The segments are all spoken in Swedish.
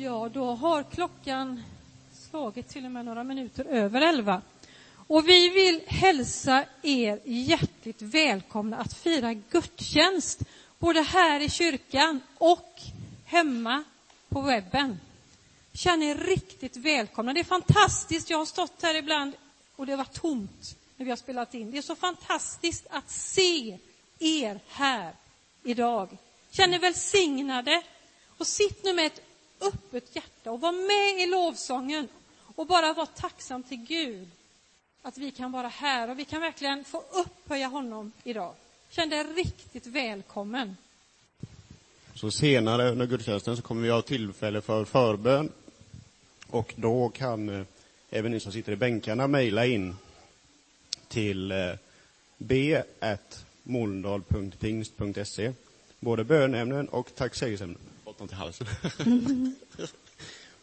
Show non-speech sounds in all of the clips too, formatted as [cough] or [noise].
Ja, då har klockan slagit till och med några minuter över elva. Och vi vill hälsa er hjärtligt välkomna att fira gudstjänst, både här i kyrkan och hemma på webben. Känn er riktigt välkomna. Det är fantastiskt. Jag har stått här ibland och det var tomt när vi har spelat in. Det är så fantastiskt att se er här idag. Känn er välsignade och sitt nu med ett öppet hjärta och vara med i lovsången och bara vara tacksam till Gud att vi kan vara här och vi kan verkligen få upphöja honom idag. Känn dig riktigt välkommen. Så senare under gudstjänsten så kommer vi ha tillfälle för förbön och då kan eh, även ni som sitter i bänkarna mejla in till eh, b.molndal.pingst.se både bönämnen och tacksägelseämnen. Fått något i halsen. [laughs]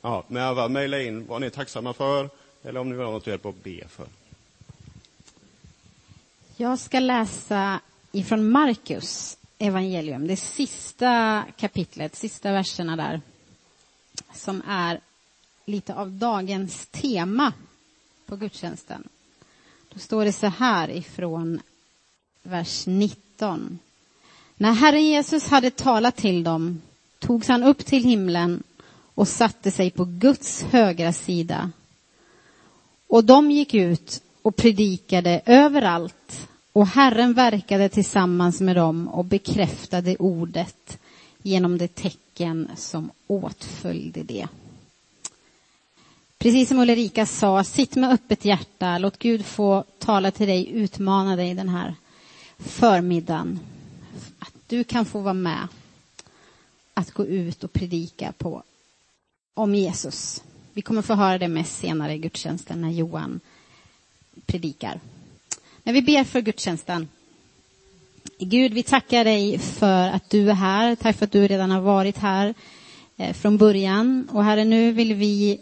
ja, men alla mejla in vad ni är tacksamma för eller om ni vill ha något hjälp att be för. Jag ska läsa ifrån Markus evangelium, det sista kapitlet, sista verserna där, som är lite av dagens tema på gudstjänsten. Då står det så här ifrån vers 19. När Herren Jesus hade talat till dem togs han upp till himlen och satte sig på Guds högra sida. Och de gick ut och predikade överallt och Herren verkade tillsammans med dem och bekräftade ordet genom de tecken som åtföljde det. Precis som Ulrika sa, sitt med öppet hjärta, låt Gud få tala till dig, utmana dig den här förmiddagen. Att du kan få vara med att gå ut och predika på, om Jesus. Vi kommer få höra det mest senare i gudstjänsten när Johan predikar. Men vi ber för gudstjänsten. Gud, vi tackar dig för att du är här. Tack för att du redan har varit här eh, från början. Och Herre, nu vill vi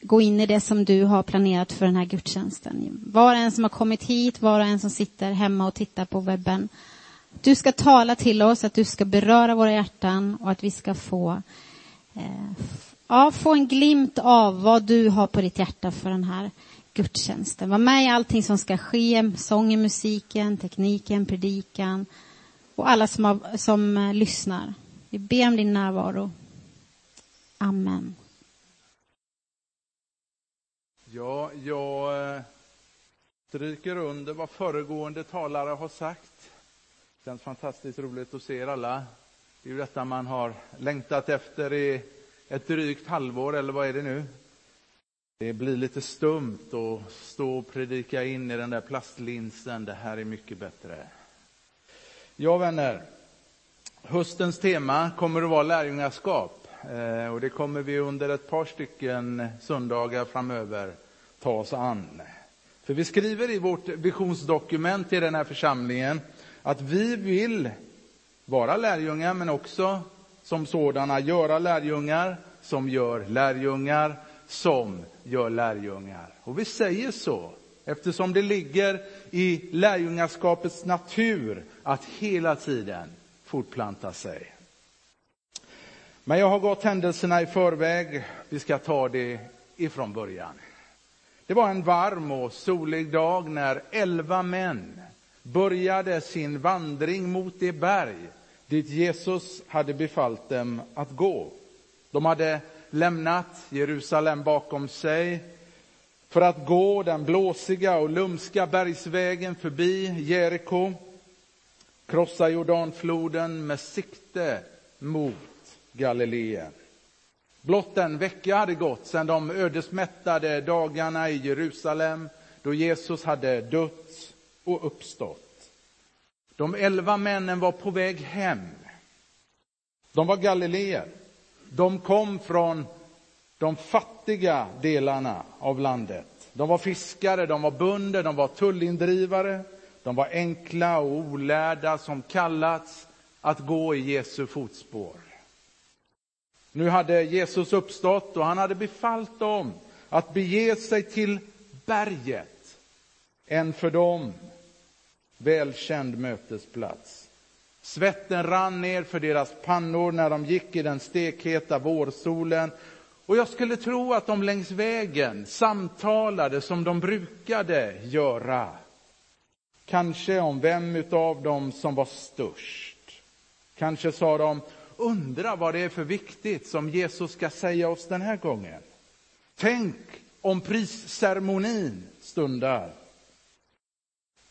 gå in i det som du har planerat för den här gudstjänsten. Var och en som har kommit hit, var och en som sitter hemma och tittar på webben. Du ska tala till oss, att du ska beröra våra hjärtan och att vi ska få, eh, ja, få en glimt av vad du har på ditt hjärta för den här gudstjänsten. Var med i allting som ska ske, sången, musiken, tekniken, predikan och alla som, har, som eh, lyssnar. Vi ber om din närvaro. Amen. Ja, jag eh, stryker under vad föregående talare har sagt. Det känns fantastiskt roligt att se er alla. Det är ju detta man har längtat efter i ett drygt halvår, eller vad är det nu? Det blir lite stumt att stå och predika in i den där plastlinsen. Det här är mycket bättre. Ja, vänner. Höstens tema kommer att vara lärjungaskap. Eh, och det kommer vi under ett par stycken söndagar framöver ta oss an. För vi skriver i vårt visionsdokument i den här församlingen att vi vill vara lärjungar men också som sådana göra lärjungar som gör lärjungar som gör lärjungar. Och vi säger så eftersom det ligger i lärjungaskapets natur att hela tiden fortplanta sig. Men jag har gått händelserna i förväg. Vi ska ta det ifrån början. Det var en varm och solig dag när elva män började sin vandring mot det berg dit Jesus hade befallt dem att gå. De hade lämnat Jerusalem bakom sig för att gå den blåsiga och lumska bergsvägen förbi Jeriko, krossa Jordanfloden med sikte mot Galileen. Blott en vecka hade gått sedan de ödesmättade dagarna i Jerusalem då Jesus hade dött och uppstått. De elva männen var på väg hem. De var galileer. De kom från de fattiga delarna av landet. De var fiskare, de var bönder, de var tullindrivare. De var enkla och olärda som kallats att gå i Jesu fotspår. Nu hade Jesus uppstått och han hade befallt dem att bege sig till berget, en för dem välkänd mötesplats. Svetten rann ner för deras pannor när de gick i den stekheta vårsolen Och jag skulle tro att de längs vägen samtalade som de brukade göra. Kanske om vem av dem som var störst. Kanske sa de, undra vad det är för viktigt som Jesus ska säga oss den här gången. Tänk om prisceremonin stundar.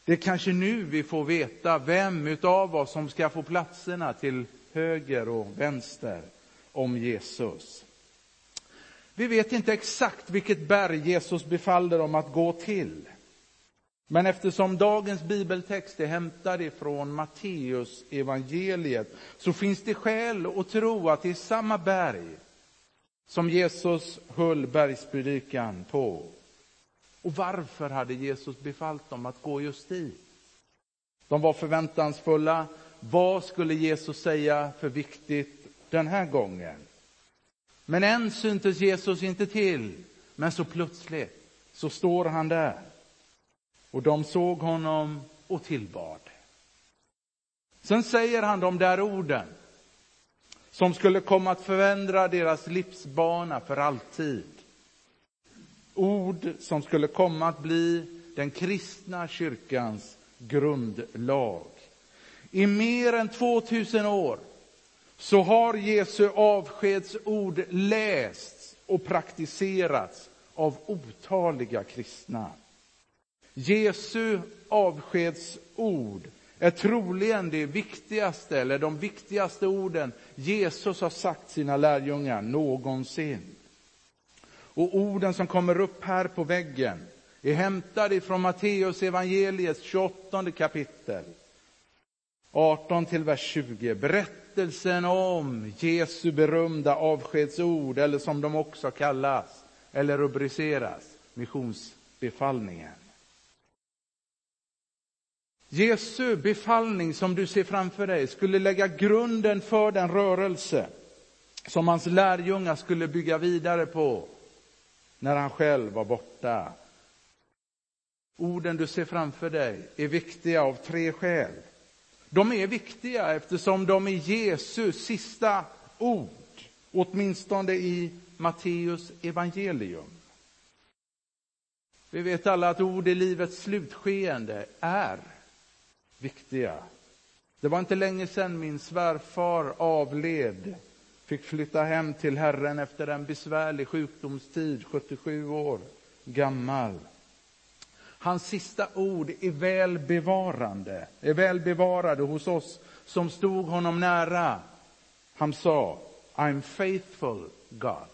Det är kanske nu vi får veta vem av oss som ska få platserna till höger och vänster om Jesus. Vi vet inte exakt vilket berg Jesus befallde dem att gå till. Men eftersom dagens bibeltext är hämtad ifrån Matteus evangeliet så finns det skäl att tro att det är samma berg som Jesus höll bergspredikan på. Och varför hade Jesus befallt dem att gå just dit? De var förväntansfulla. Vad skulle Jesus säga för viktigt den här gången? Men än syntes Jesus inte till, men så plötsligt så står han där. Och de såg honom och tillbad. Sen säger han de där orden som skulle komma att förändra deras livsbana för alltid. Ord som skulle komma att bli den kristna kyrkans grundlag. I mer än 2000 år så har Jesu avskedsord lästs och praktiserats av otaliga kristna. Jesu avskedsord är troligen det viktigaste, eller de viktigaste orden Jesus har sagt sina lärjungar någonsin. Och orden som kommer upp här på väggen är hämtade från Matteus evangeliets 28 kapitel. 18 till vers 20. Berättelsen om Jesu berömda avskedsord, eller som de också kallas, eller rubriceras, missionsbefallningen. Jesu befallning som du ser framför dig skulle lägga grunden för den rörelse som hans lärjungar skulle bygga vidare på när han själv var borta. Orden du ser framför dig är viktiga av tre skäl. De är viktiga eftersom de är Jesu sista ord, åtminstone i Matteus evangelium. Vi vet alla att ord i livets slutskeende är viktiga. Det var inte länge sedan min svärfar avled, fick flytta hem till Herren efter en besvärlig sjukdomstid, 77 år gammal. Hans sista ord är väl bevarande, är väl bevarade hos oss som stod honom nära. Han sa, I'm faithful God.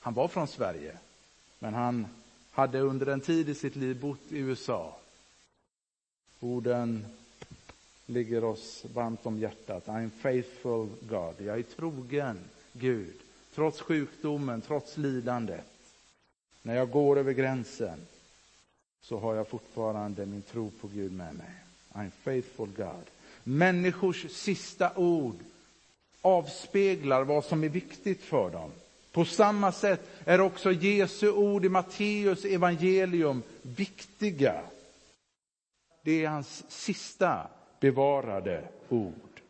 Han var från Sverige, men han hade under en tid i sitt liv bott i USA. Orden ligger oss varmt om hjärtat. I'm faithful God. Jag är trogen Gud, trots sjukdomen, trots lidandet. När jag går över gränsen så har jag fortfarande min tro på Gud med mig. I'm faithful God. Människors sista ord avspeglar vad som är viktigt för dem. På samma sätt är också Jesu ord i Matteus evangelium viktiga. Det är hans sista bevarade ord.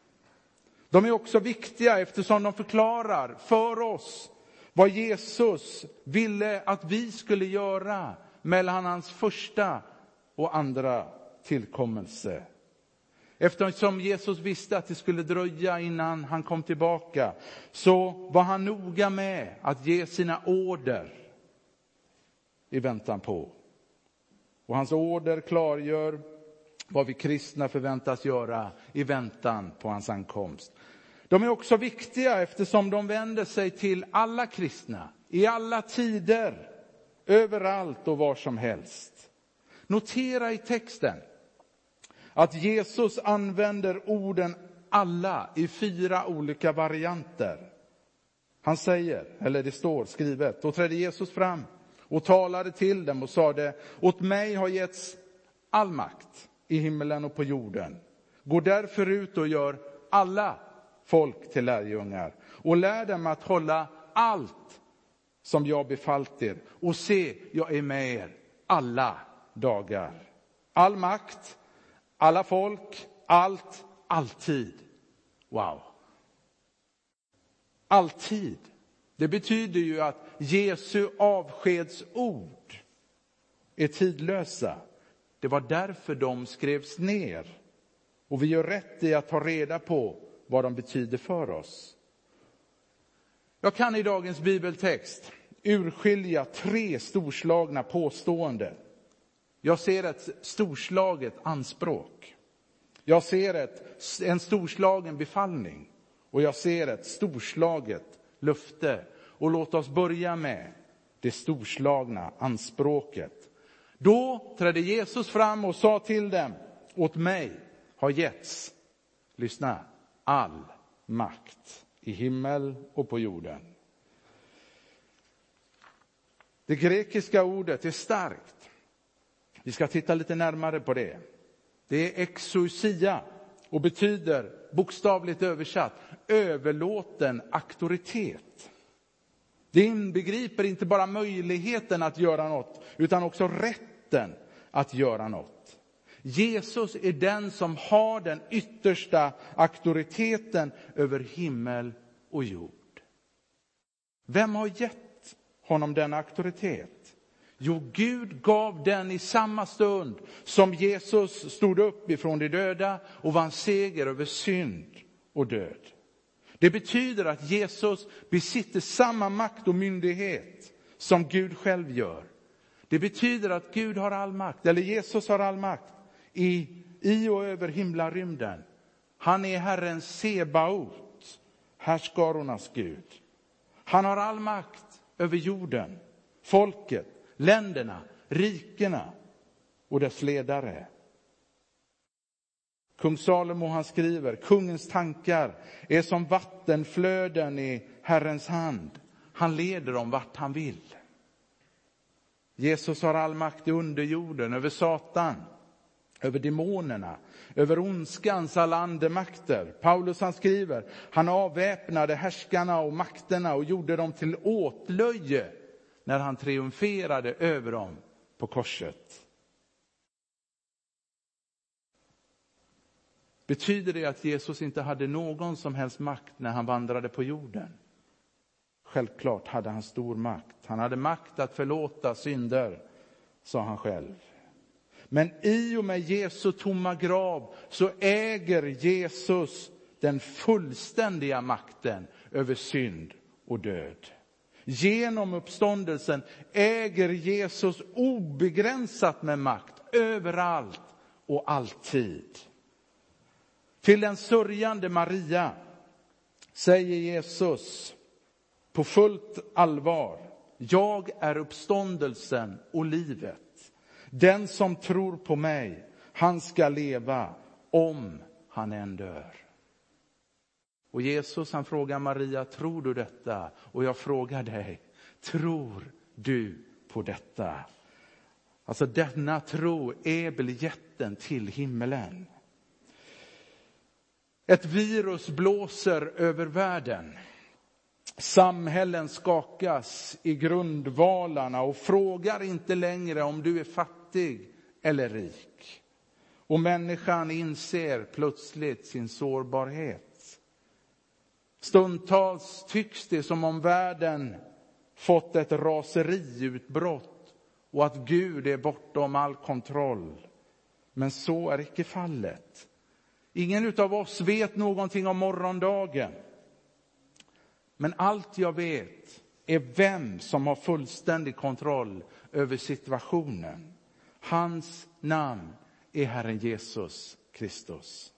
De är också viktiga eftersom de förklarar för oss vad Jesus ville att vi skulle göra mellan hans första och andra tillkommelse. Eftersom Jesus visste att det skulle dröja innan han kom tillbaka så var han noga med att ge sina order i väntan på. Och hans order klargör vad vi kristna förväntas göra i väntan på hans ankomst. De är också viktiga eftersom de vänder sig till alla kristna i alla tider, överallt och var som helst. Notera i texten att Jesus använder orden alla i fyra olika varianter. Han säger, eller det står skrivet, då trädde Jesus fram och talade till dem och sade, åt mig har getts all makt i himmelen och på jorden. Gå därför ut och gör alla folk till lärjungar och lär dem att hålla allt som jag befallt er. Och se, jag är med er alla dagar. All makt, alla folk, allt, alltid. Wow. Alltid. Det betyder ju att Jesu avskedsord är tidlösa. Det var därför de skrevs ner. Och vi gör rätt i att ta reda på vad de betyder för oss. Jag kan i dagens bibeltext urskilja tre storslagna påståenden. Jag ser ett storslaget anspråk. Jag ser ett, en storslagen befallning och jag ser ett storslaget löfte. Och låt oss börja med det storslagna anspråket. Då trädde Jesus fram och sa till dem, åt mig har getts, lyssna, all makt i himmel och på jorden. Det grekiska ordet är starkt. Vi ska titta lite närmare på det. Det är exousia och betyder bokstavligt översatt överlåten auktoritet. Det inbegriper inte bara möjligheten att göra något utan också rätten att göra något. Jesus är den som har den yttersta auktoriteten över himmel och jord. Vem har gett honom den auktoritet? Jo, Gud gav den i samma stund som Jesus stod upp ifrån de döda och vann seger över synd och död. Det betyder att Jesus besitter samma makt och myndighet som Gud själv gör. Det betyder att Gud har all makt, eller Jesus har all makt i, i och över himlarymden. Han är Herren Sebaot, härskarornas Gud. Han har all makt över jorden, folket, länderna, rikena och dess ledare. Kung Salomo han skriver, kungens tankar är som vattenflöden i Herrens hand. Han leder dem vart han vill. Jesus har all makt i underjorden, över Satan, över demonerna, över ondskans alla andemakter. Paulus han skriver, han avväpnade härskarna och makterna och gjorde dem till åtlöje när han triumferade över dem på korset. Betyder det att Jesus inte hade någon som helst makt när han vandrade på jorden? Självklart hade han stor makt. Han hade makt att förlåta synder, sa han själv. Men i och med Jesu tomma grav så äger Jesus den fullständiga makten över synd och död. Genom uppståndelsen äger Jesus obegränsat med makt överallt och alltid. Till den sörjande Maria säger Jesus på fullt allvar, jag är uppståndelsen och livet. Den som tror på mig, han ska leva om han än dör. Och Jesus han frågar Maria, tror du detta? Och jag frågar dig, tror du på detta? Alltså denna tro är biljetten till himmelen. Ett virus blåser över världen. Samhällen skakas i grundvalarna och frågar inte längre om du är fattig eller rik. Och människan inser plötsligt sin sårbarhet. Stundtals tycks det som om världen fått ett raseriutbrott och att Gud är bortom all kontroll. Men så är icke fallet. Ingen av oss vet någonting om morgondagen. Men allt jag vet är vem som har fullständig kontroll över situationen. Hans namn är Herren Jesus Kristus.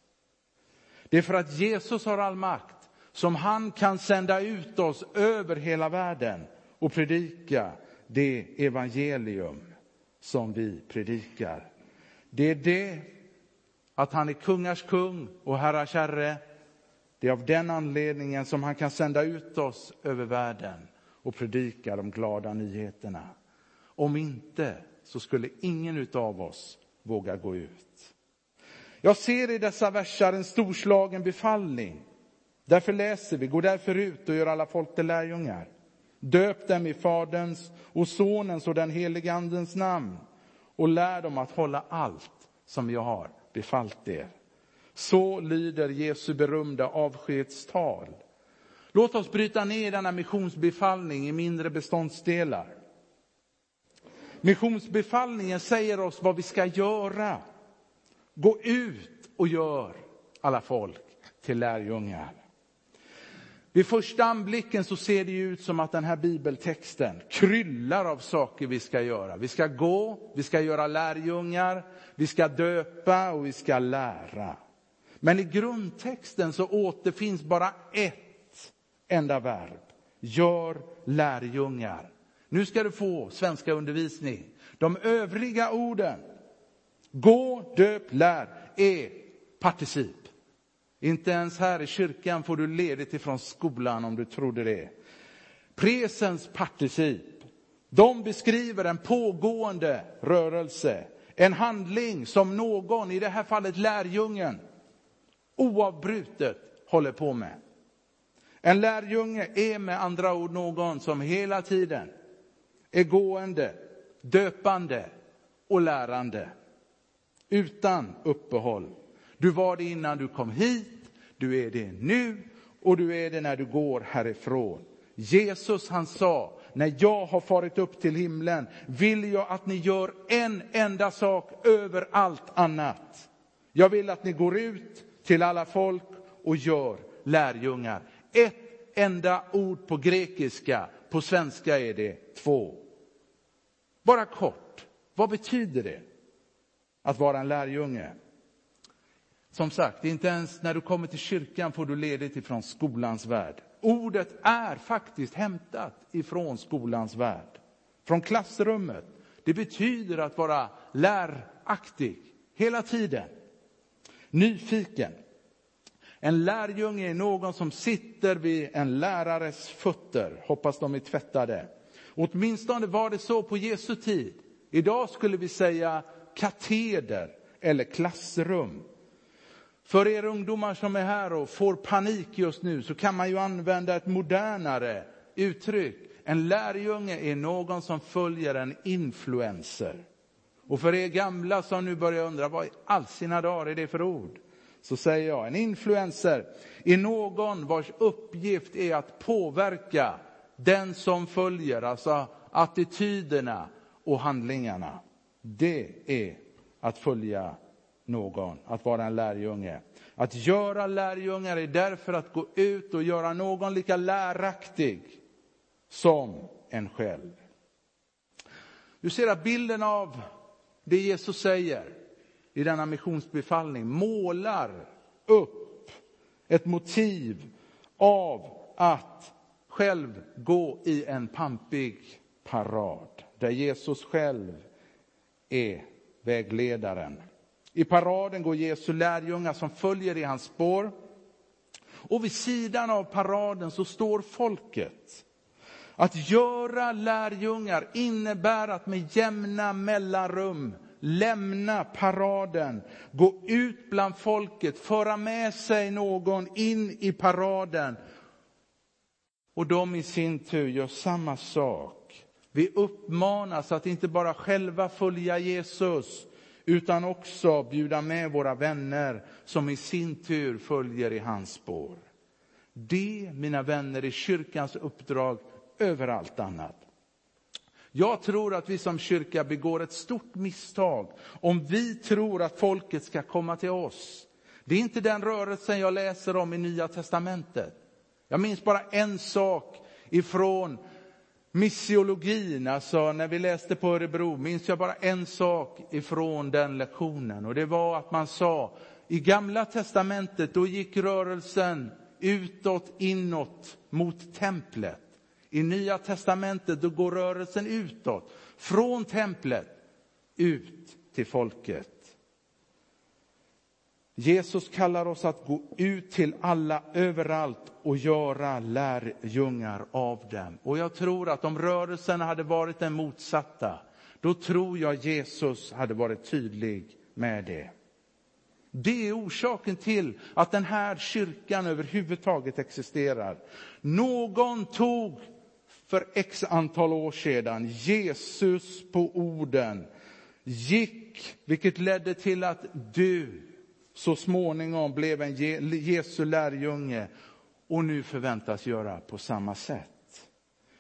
Det är för att Jesus har all makt som han kan sända ut oss över hela världen och predika det evangelium som vi predikar. Det är det att han är kungars kung och herrars herre. Det är av den anledningen som han kan sända ut oss över världen och predika de glada nyheterna. Om inte så skulle ingen av oss våga gå ut. Jag ser i dessa versar en storslagen befallning Därför läser vi, gå därför ut och gör alla folk till lärjungar. Döp dem i Faderns och Sonens och den helige Andens namn och lär dem att hålla allt som jag har befallt er. Så lyder Jesu berömda avskedstal. Låt oss bryta ner denna missionsbefallning i mindre beståndsdelar. Missionsbefallningen säger oss vad vi ska göra. Gå ut och gör alla folk till lärjungar. Vid första anblicken så ser det ut som att den här bibeltexten kryllar av saker vi ska göra. Vi ska gå, vi ska göra lärjungar, vi ska döpa och vi ska lära. Men i grundtexten så återfinns bara ett enda verb. Gör lärjungar. Nu ska du få svenska undervisning. De övriga orden, gå, döp, lär, är particip. Inte ens här i kyrkan får du ledigt ifrån skolan om du trodde det. Presens particip. De beskriver en pågående rörelse, en handling som någon, i det här fallet lärjungen, oavbrutet håller på med. En lärjunge är med andra ord någon som hela tiden är gående, döpande och lärande. Utan uppehåll. Du var det innan du kom hit, du är det nu och du är det när du går härifrån. Jesus han sa, när jag har farit upp till himlen vill jag att ni gör en enda sak över allt annat. Jag vill att ni går ut till alla folk och gör lärjungar. Ett enda ord på grekiska, på svenska är det två. Bara kort, vad betyder det att vara en lärjunge? Som sagt, inte ens när du kommer till kyrkan får du ledigt ifrån skolans värld. Ordet är faktiskt hämtat ifrån skolans värld, från klassrummet. Det betyder att vara läraktig hela tiden, nyfiken. En lärjunge är någon som sitter vid en lärares fötter, hoppas de är tvättade. Åtminstone var det så på Jesu tid. Idag skulle vi säga kateder eller klassrum. För er ungdomar som är här och får panik just nu så kan man ju använda ett modernare uttryck. En lärjunge är någon som följer en influencer. Och för er gamla som nu börjar undra vad i all sina dagar är det för ord? Så säger jag, en influencer är någon vars uppgift är att påverka den som följer, alltså attityderna och handlingarna. Det är att följa någon, att vara en lärjunge. Att göra lärjungar är därför att gå ut och göra någon lika läraktig som en själv. Du ser att bilden av det Jesus säger i denna missionsbefallning målar upp ett motiv av att själv gå i en pampig parad där Jesus själv är vägledaren. I paraden går Jesu lärjungar som följer i hans spår. Och vid sidan av paraden så står folket. Att göra lärjungar innebär att med jämna mellanrum lämna paraden, gå ut bland folket, föra med sig någon in i paraden och de i sin tur gör samma sak. Vi uppmanas att inte bara själva följa Jesus, utan också bjuda med våra vänner som i sin tur följer i hans spår. Det, mina vänner, är kyrkans uppdrag över allt annat. Jag tror att vi som kyrka begår ett stort misstag om vi tror att folket ska komma till oss. Det är inte den rörelsen jag läser om i Nya testamentet. Jag minns bara en sak ifrån missiologin, alltså när vi läste på Örebro, minns jag bara en sak ifrån den lektionen. Och det var att man sa, i gamla testamentet, då gick rörelsen utåt, inåt, mot templet. I nya testamentet, då går rörelsen utåt, från templet, ut till folket. Jesus kallar oss att gå ut till alla överallt och göra lärjungar av dem. Och jag tror att om rörelsen hade varit den motsatta, då tror jag Jesus hade varit tydlig med det. Det är orsaken till att den här kyrkan överhuvudtaget existerar. Någon tog för x antal år sedan Jesus på orden, gick, vilket ledde till att du så småningom blev en Jesu lärjunge och nu förväntas göra på samma sätt.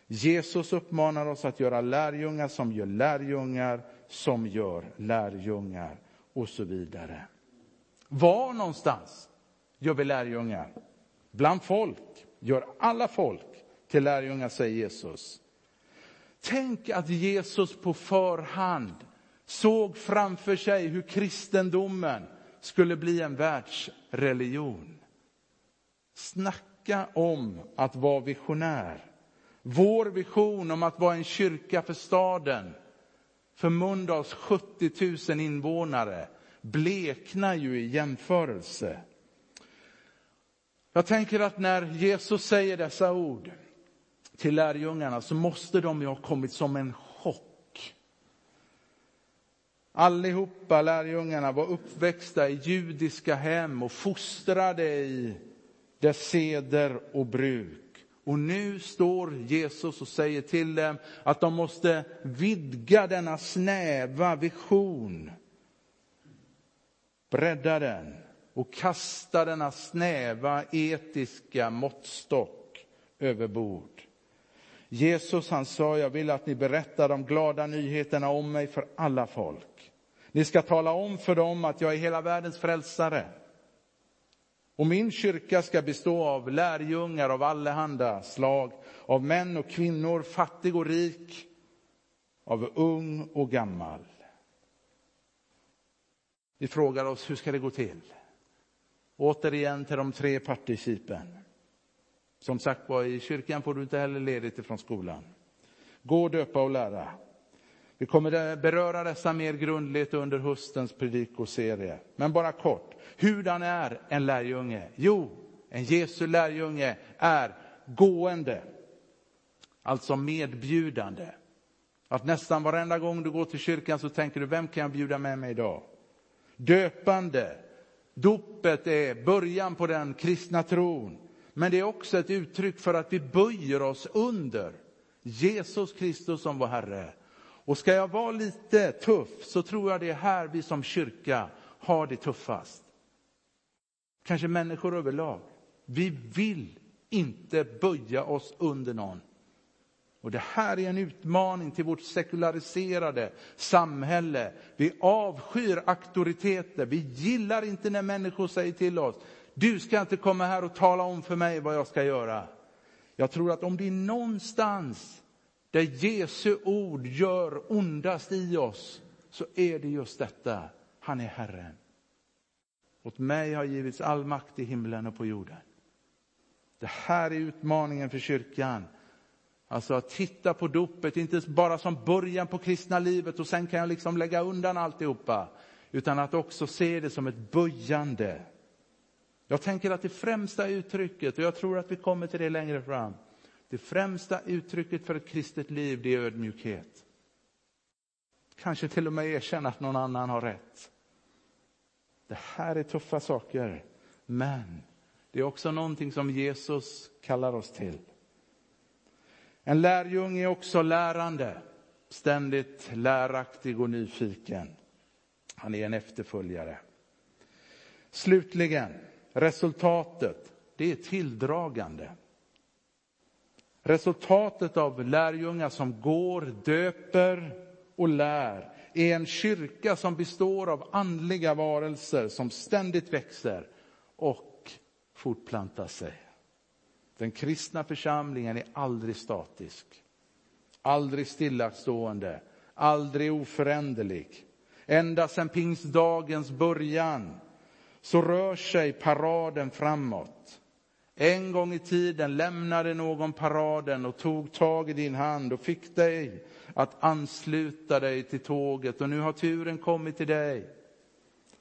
Jesus uppmanar oss att göra lärjungar som gör lärjungar som gör lärjungar och så vidare. Var någonstans gör vi lärjungar? Bland folk. Gör alla folk till lärjungar, säger Jesus. Tänk att Jesus på förhand såg framför sig hur kristendomen skulle bli en världsreligion. Snacka om att vara visionär. Vår vision om att vara en kyrka för staden, för Mölndals 70 000 invånare, bleknar ju i jämförelse. Jag tänker att när Jesus säger dessa ord till lärjungarna så måste de ju ha kommit som en. Allihopa lärjungarna var uppväxta i judiska hem och fostrade i dess seder och bruk. Och nu står Jesus och säger till dem att de måste vidga denna snäva vision. Bredda den och kasta denna snäva etiska måttstock över bord. Jesus han sa, jag vill att ni berättar de glada nyheterna om mig för alla folk. Ni ska tala om för dem att jag är hela världens frälsare. Och min kyrka ska bestå av lärjungar av allehanda slag, av män och kvinnor, fattig och rik, av ung och gammal. Vi frågar oss, hur ska det gå till? Återigen till de tre participen. Som sagt var, i kyrkan får du inte heller ledigt ifrån skolan. Gå, döpa och lära. Vi kommer beröra dessa mer grundligt under höstens predikoserie. Men bara kort, hurdan är en lärjunge? Jo, en Jesu lärjunge är gående, alltså medbjudande. Att nästan varenda gång du går till kyrkan så tänker du, vem kan jag bjuda med mig idag? Döpande, dopet är början på den kristna tron. Men det är också ett uttryck för att vi böjer oss under Jesus Kristus som vår Herre. Och ska jag vara lite tuff så tror jag det är här vi som kyrka har det tuffast. Kanske människor överlag. Vi vill inte böja oss under någon. Och det här är en utmaning till vårt sekulariserade samhälle. Vi avskyr auktoriteter. Vi gillar inte när människor säger till oss, du ska inte komma här och tala om för mig vad jag ska göra. Jag tror att om det är någonstans där Jesu ord gör ondast i oss, så är det just detta. Han är Herren. Åt mig har givits all makt i himlen och på jorden. Det här är utmaningen för kyrkan. Alltså att titta på dopet, inte bara som början på kristna livet och sen kan jag liksom lägga undan alltihopa. Utan att också se det som ett böjande. Jag tänker att det främsta uttrycket, och jag tror att vi kommer till det längre fram, det främsta uttrycket för ett kristet liv, det är ödmjukhet. Kanske till och med erkänna att någon annan har rätt. Det här är tuffa saker, men det är också någonting som Jesus kallar oss till. En lärjunge är också lärande, ständigt läraktig och nyfiken. Han är en efterföljare. Slutligen, resultatet, det är tilldragande. Resultatet av lärjungar som går, döper och lär är en kyrka som består av andliga varelser som ständigt växer och fortplantar sig. Den kristna församlingen är aldrig statisk, aldrig stillastående, aldrig oföränderlig. Ända sedan pingstdagens början så rör sig paraden framåt. En gång i tiden lämnade någon paraden och tog tag i din hand och fick dig att ansluta dig till tåget. Och nu har turen kommit till dig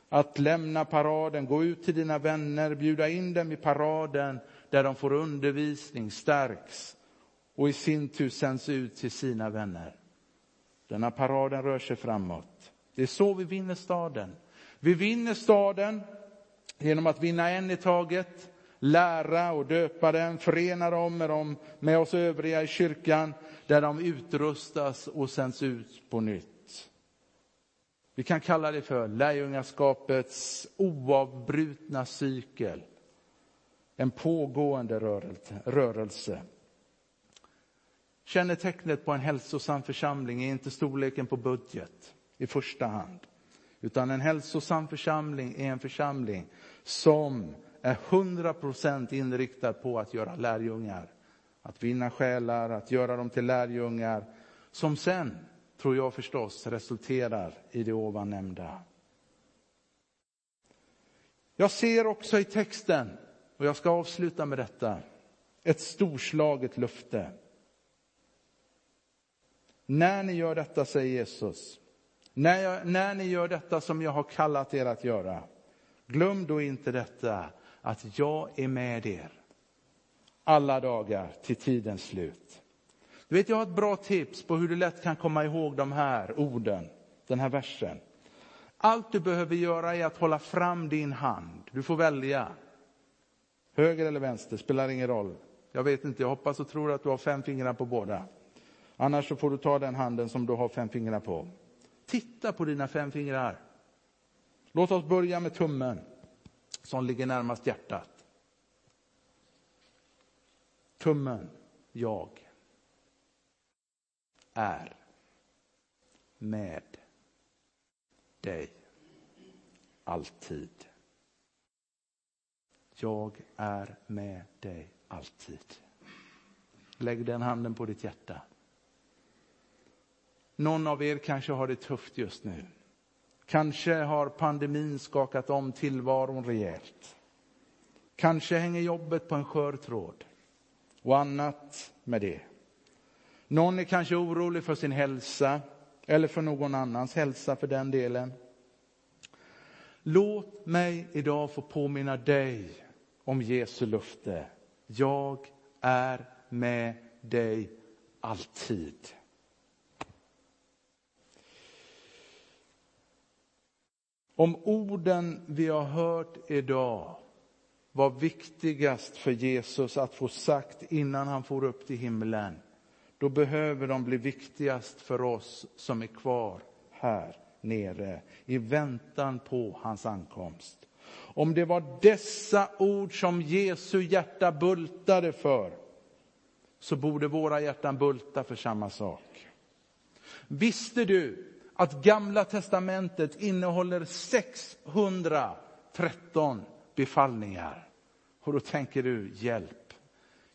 att lämna paraden, gå ut till dina vänner, bjuda in dem i paraden där de får undervisning, stärks och i sin tur sänds ut till sina vänner. Denna paraden rör sig framåt. Det är så vi vinner staden. Vi vinner staden genom att vinna en i taget, lära och döpa den, förena dem med, dem med oss övriga i kyrkan, där de utrustas och sänds ut på nytt. Vi kan kalla det för lärjungaskapets oavbrutna cykel. En pågående rörelse. Kännetecknet på en hälsosam församling är inte storleken på budget i första hand. Utan en hälsosam församling är en församling som är 100% inriktad på att göra lärjungar. Att vinna själar, att göra dem till lärjungar. Som sen, tror jag förstås, resulterar i det ovan nämnda. Jag ser också i texten, och jag ska avsluta med detta, ett storslaget löfte. När ni gör detta, säger Jesus, när, jag, när ni gör detta som jag har kallat er att göra, glöm då inte detta att jag är med er alla dagar till tidens slut. Du vet, jag har ett bra tips på hur du lätt kan komma ihåg de här orden, den här versen. Allt du behöver göra är att hålla fram din hand. Du får välja. Höger eller vänster, spelar ingen roll. Jag vet inte, jag hoppas och tror att du har fem fingrar på båda. Annars så får du ta den handen som du har fem fingrar på. Titta på dina fem fingrar. Låt oss börja med tummen som ligger närmast hjärtat. Tummen, jag, är med dig alltid. Jag är med dig alltid. Lägg den handen på ditt hjärta. Någon av er kanske har det tufft just nu. Kanske har pandemin skakat om tillvaron rejält. Kanske hänger jobbet på en skör tråd och annat med det. Någon är kanske orolig för sin hälsa eller för någon annans hälsa för den delen. Låt mig idag få påminna dig om Jesu löfte. Jag är med dig alltid. Om orden vi har hört idag var viktigast för Jesus att få sagt innan han for upp till himlen, då behöver de bli viktigast för oss som är kvar här nere i väntan på hans ankomst. Om det var dessa ord som Jesu hjärta bultade för, så borde våra hjärtan bulta för samma sak. Visste du att Gamla testamentet innehåller 613 befallningar. Och då tänker du, hjälp.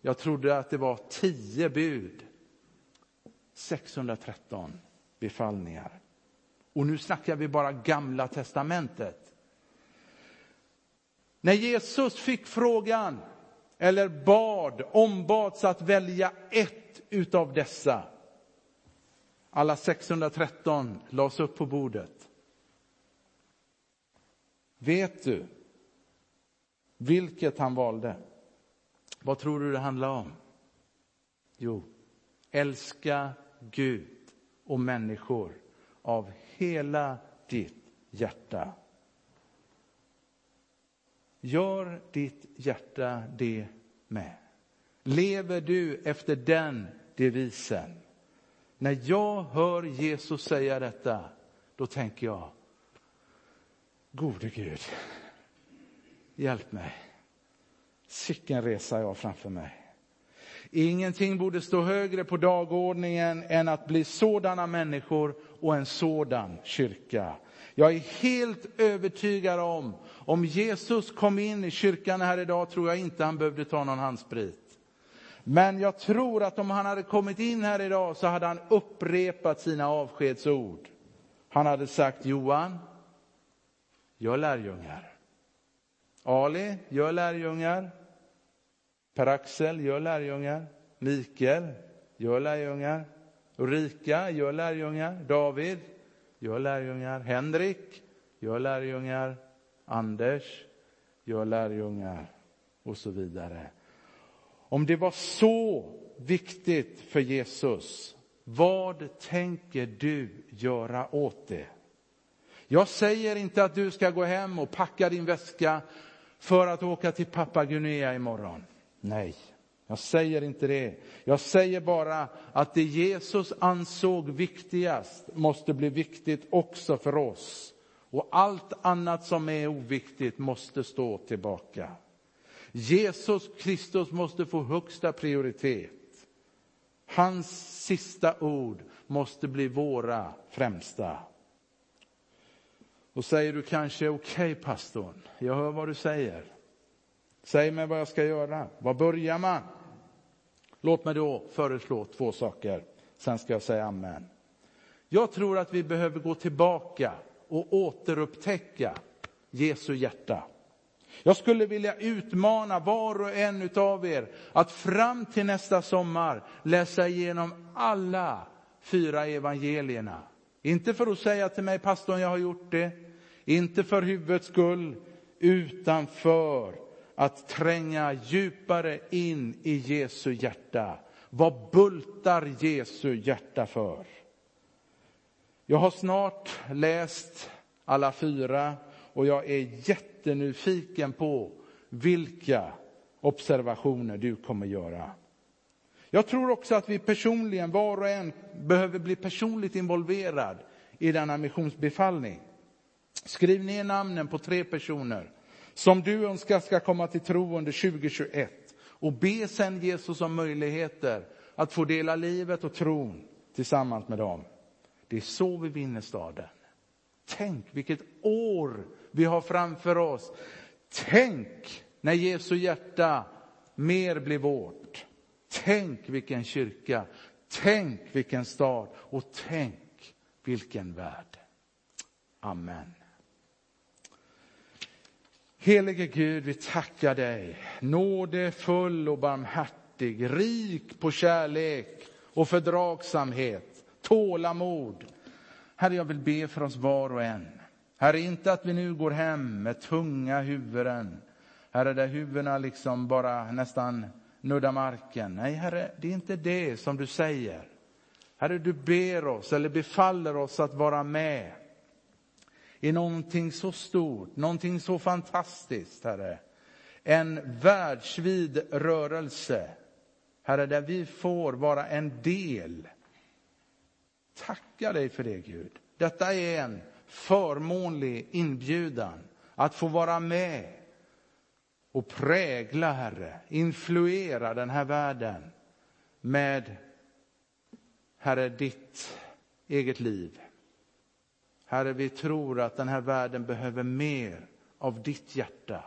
Jag trodde att det var 10 bud. 613 befallningar. Och nu snackar vi bara Gamla testamentet. När Jesus fick frågan, eller bad, ombads att välja ett utav dessa, alla 613 lades upp på bordet. Vet du vilket han valde? Vad tror du det handlar om? Jo, älska Gud och människor av hela ditt hjärta. Gör ditt hjärta det med. Lever du efter den devisen? När jag hör Jesus säga detta, då tänker jag, gode Gud, hjälp mig. Sicken resa jag framför mig. Ingenting borde stå högre på dagordningen än att bli sådana människor och en sådan kyrka. Jag är helt övertygad om, om Jesus kom in i kyrkan här idag tror jag inte han behövde ta någon handsprit. Men jag tror att om han hade kommit in här idag så hade han upprepat sina avskedsord. Han hade sagt Johan, gör lärjungar. Ali, gör lärjungar. Per-Axel, gör lärjungar. Mikael, gör lärjungar. Ulrika, gör lärjungar. David, gör lärjungar. Henrik, gör lärjungar. Anders, gör lärjungar. Och så vidare. Om det var så viktigt för Jesus, vad tänker du göra åt det? Jag säger inte att du ska gå hem och packa din väska för att åka till Papua Guinea imorgon. Nej, jag säger inte det. Jag säger bara att det Jesus ansåg viktigast måste bli viktigt också för oss. Och allt annat som är oviktigt måste stå tillbaka. Jesus Kristus måste få högsta prioritet. Hans sista ord måste bli våra främsta. Och säger du kanske, okej okay, pastorn, jag hör vad du säger. Säg mig vad jag ska göra. Var börjar man? Låt mig då föreslå två saker, sen ska jag säga amen. Jag tror att vi behöver gå tillbaka och återupptäcka Jesu hjärta. Jag skulle vilja utmana var och en av er att fram till nästa sommar läsa igenom alla fyra evangelierna. Inte för att säga till mig, pastorn, jag har gjort det. Inte för huvudets skull, utan för att tränga djupare in i Jesu hjärta. Vad bultar Jesu hjärta för? Jag har snart läst alla fyra och jag är jättenyfiken på vilka observationer du kommer göra. Jag tror också att vi personligen, var och en, behöver bli personligt involverad i denna missionsbefallning. Skriv ner namnen på tre personer som du önskar ska komma till tro under 2021 och be sen Jesus om möjligheter att få dela livet och tron tillsammans med dem. Det är så vi vinner staden. Tänk vilket år vi har framför oss. Tänk när Jesu hjärta mer blir vårt. Tänk vilken kyrka, tänk vilken stad och tänk vilken värld. Amen. Helige Gud, vi tackar dig, nådefull och barmhärtig, rik på kärlek och fördragsamhet, tålamod. Herre, jag vill be för oss var och en. Herre, inte att vi nu går hem med tunga huvuden, Herre, där huvudena liksom bara nästan nuddar marken. Nej, Herre, det är inte det som du säger. Herre, du ber oss eller befaller oss att vara med i någonting så stort, någonting så fantastiskt, Herre. En världsvid rörelse, Herre, där vi får vara en del. Tacka dig för det, Gud. Detta är en förmånlig inbjudan att få vara med och prägla, Herre, influera den här världen med, Herre, ditt eget liv. Herre, vi tror att den här världen behöver mer av ditt hjärta,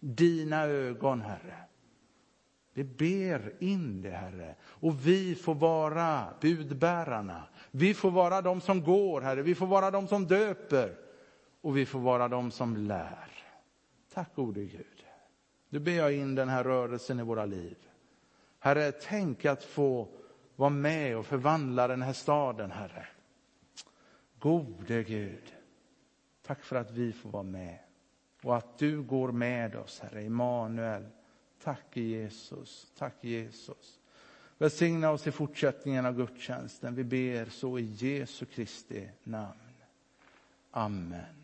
dina ögon, Herre. Vi ber in det, Herre. Och vi får vara budbärarna. Vi får vara de som går, Herre. Vi får vara de som döper. Och vi får vara de som lär. Tack gode Gud. Nu ber jag in den här rörelsen i våra liv. Herre, tänk att få vara med och förvandla den här staden, Herre. Gode Gud, tack för att vi får vara med och att du går med oss, Herre Immanuel. Tack Jesus, tack Jesus. Välsigna oss i fortsättningen av gudstjänsten. Vi ber så i Jesu Kristi namn. Amen.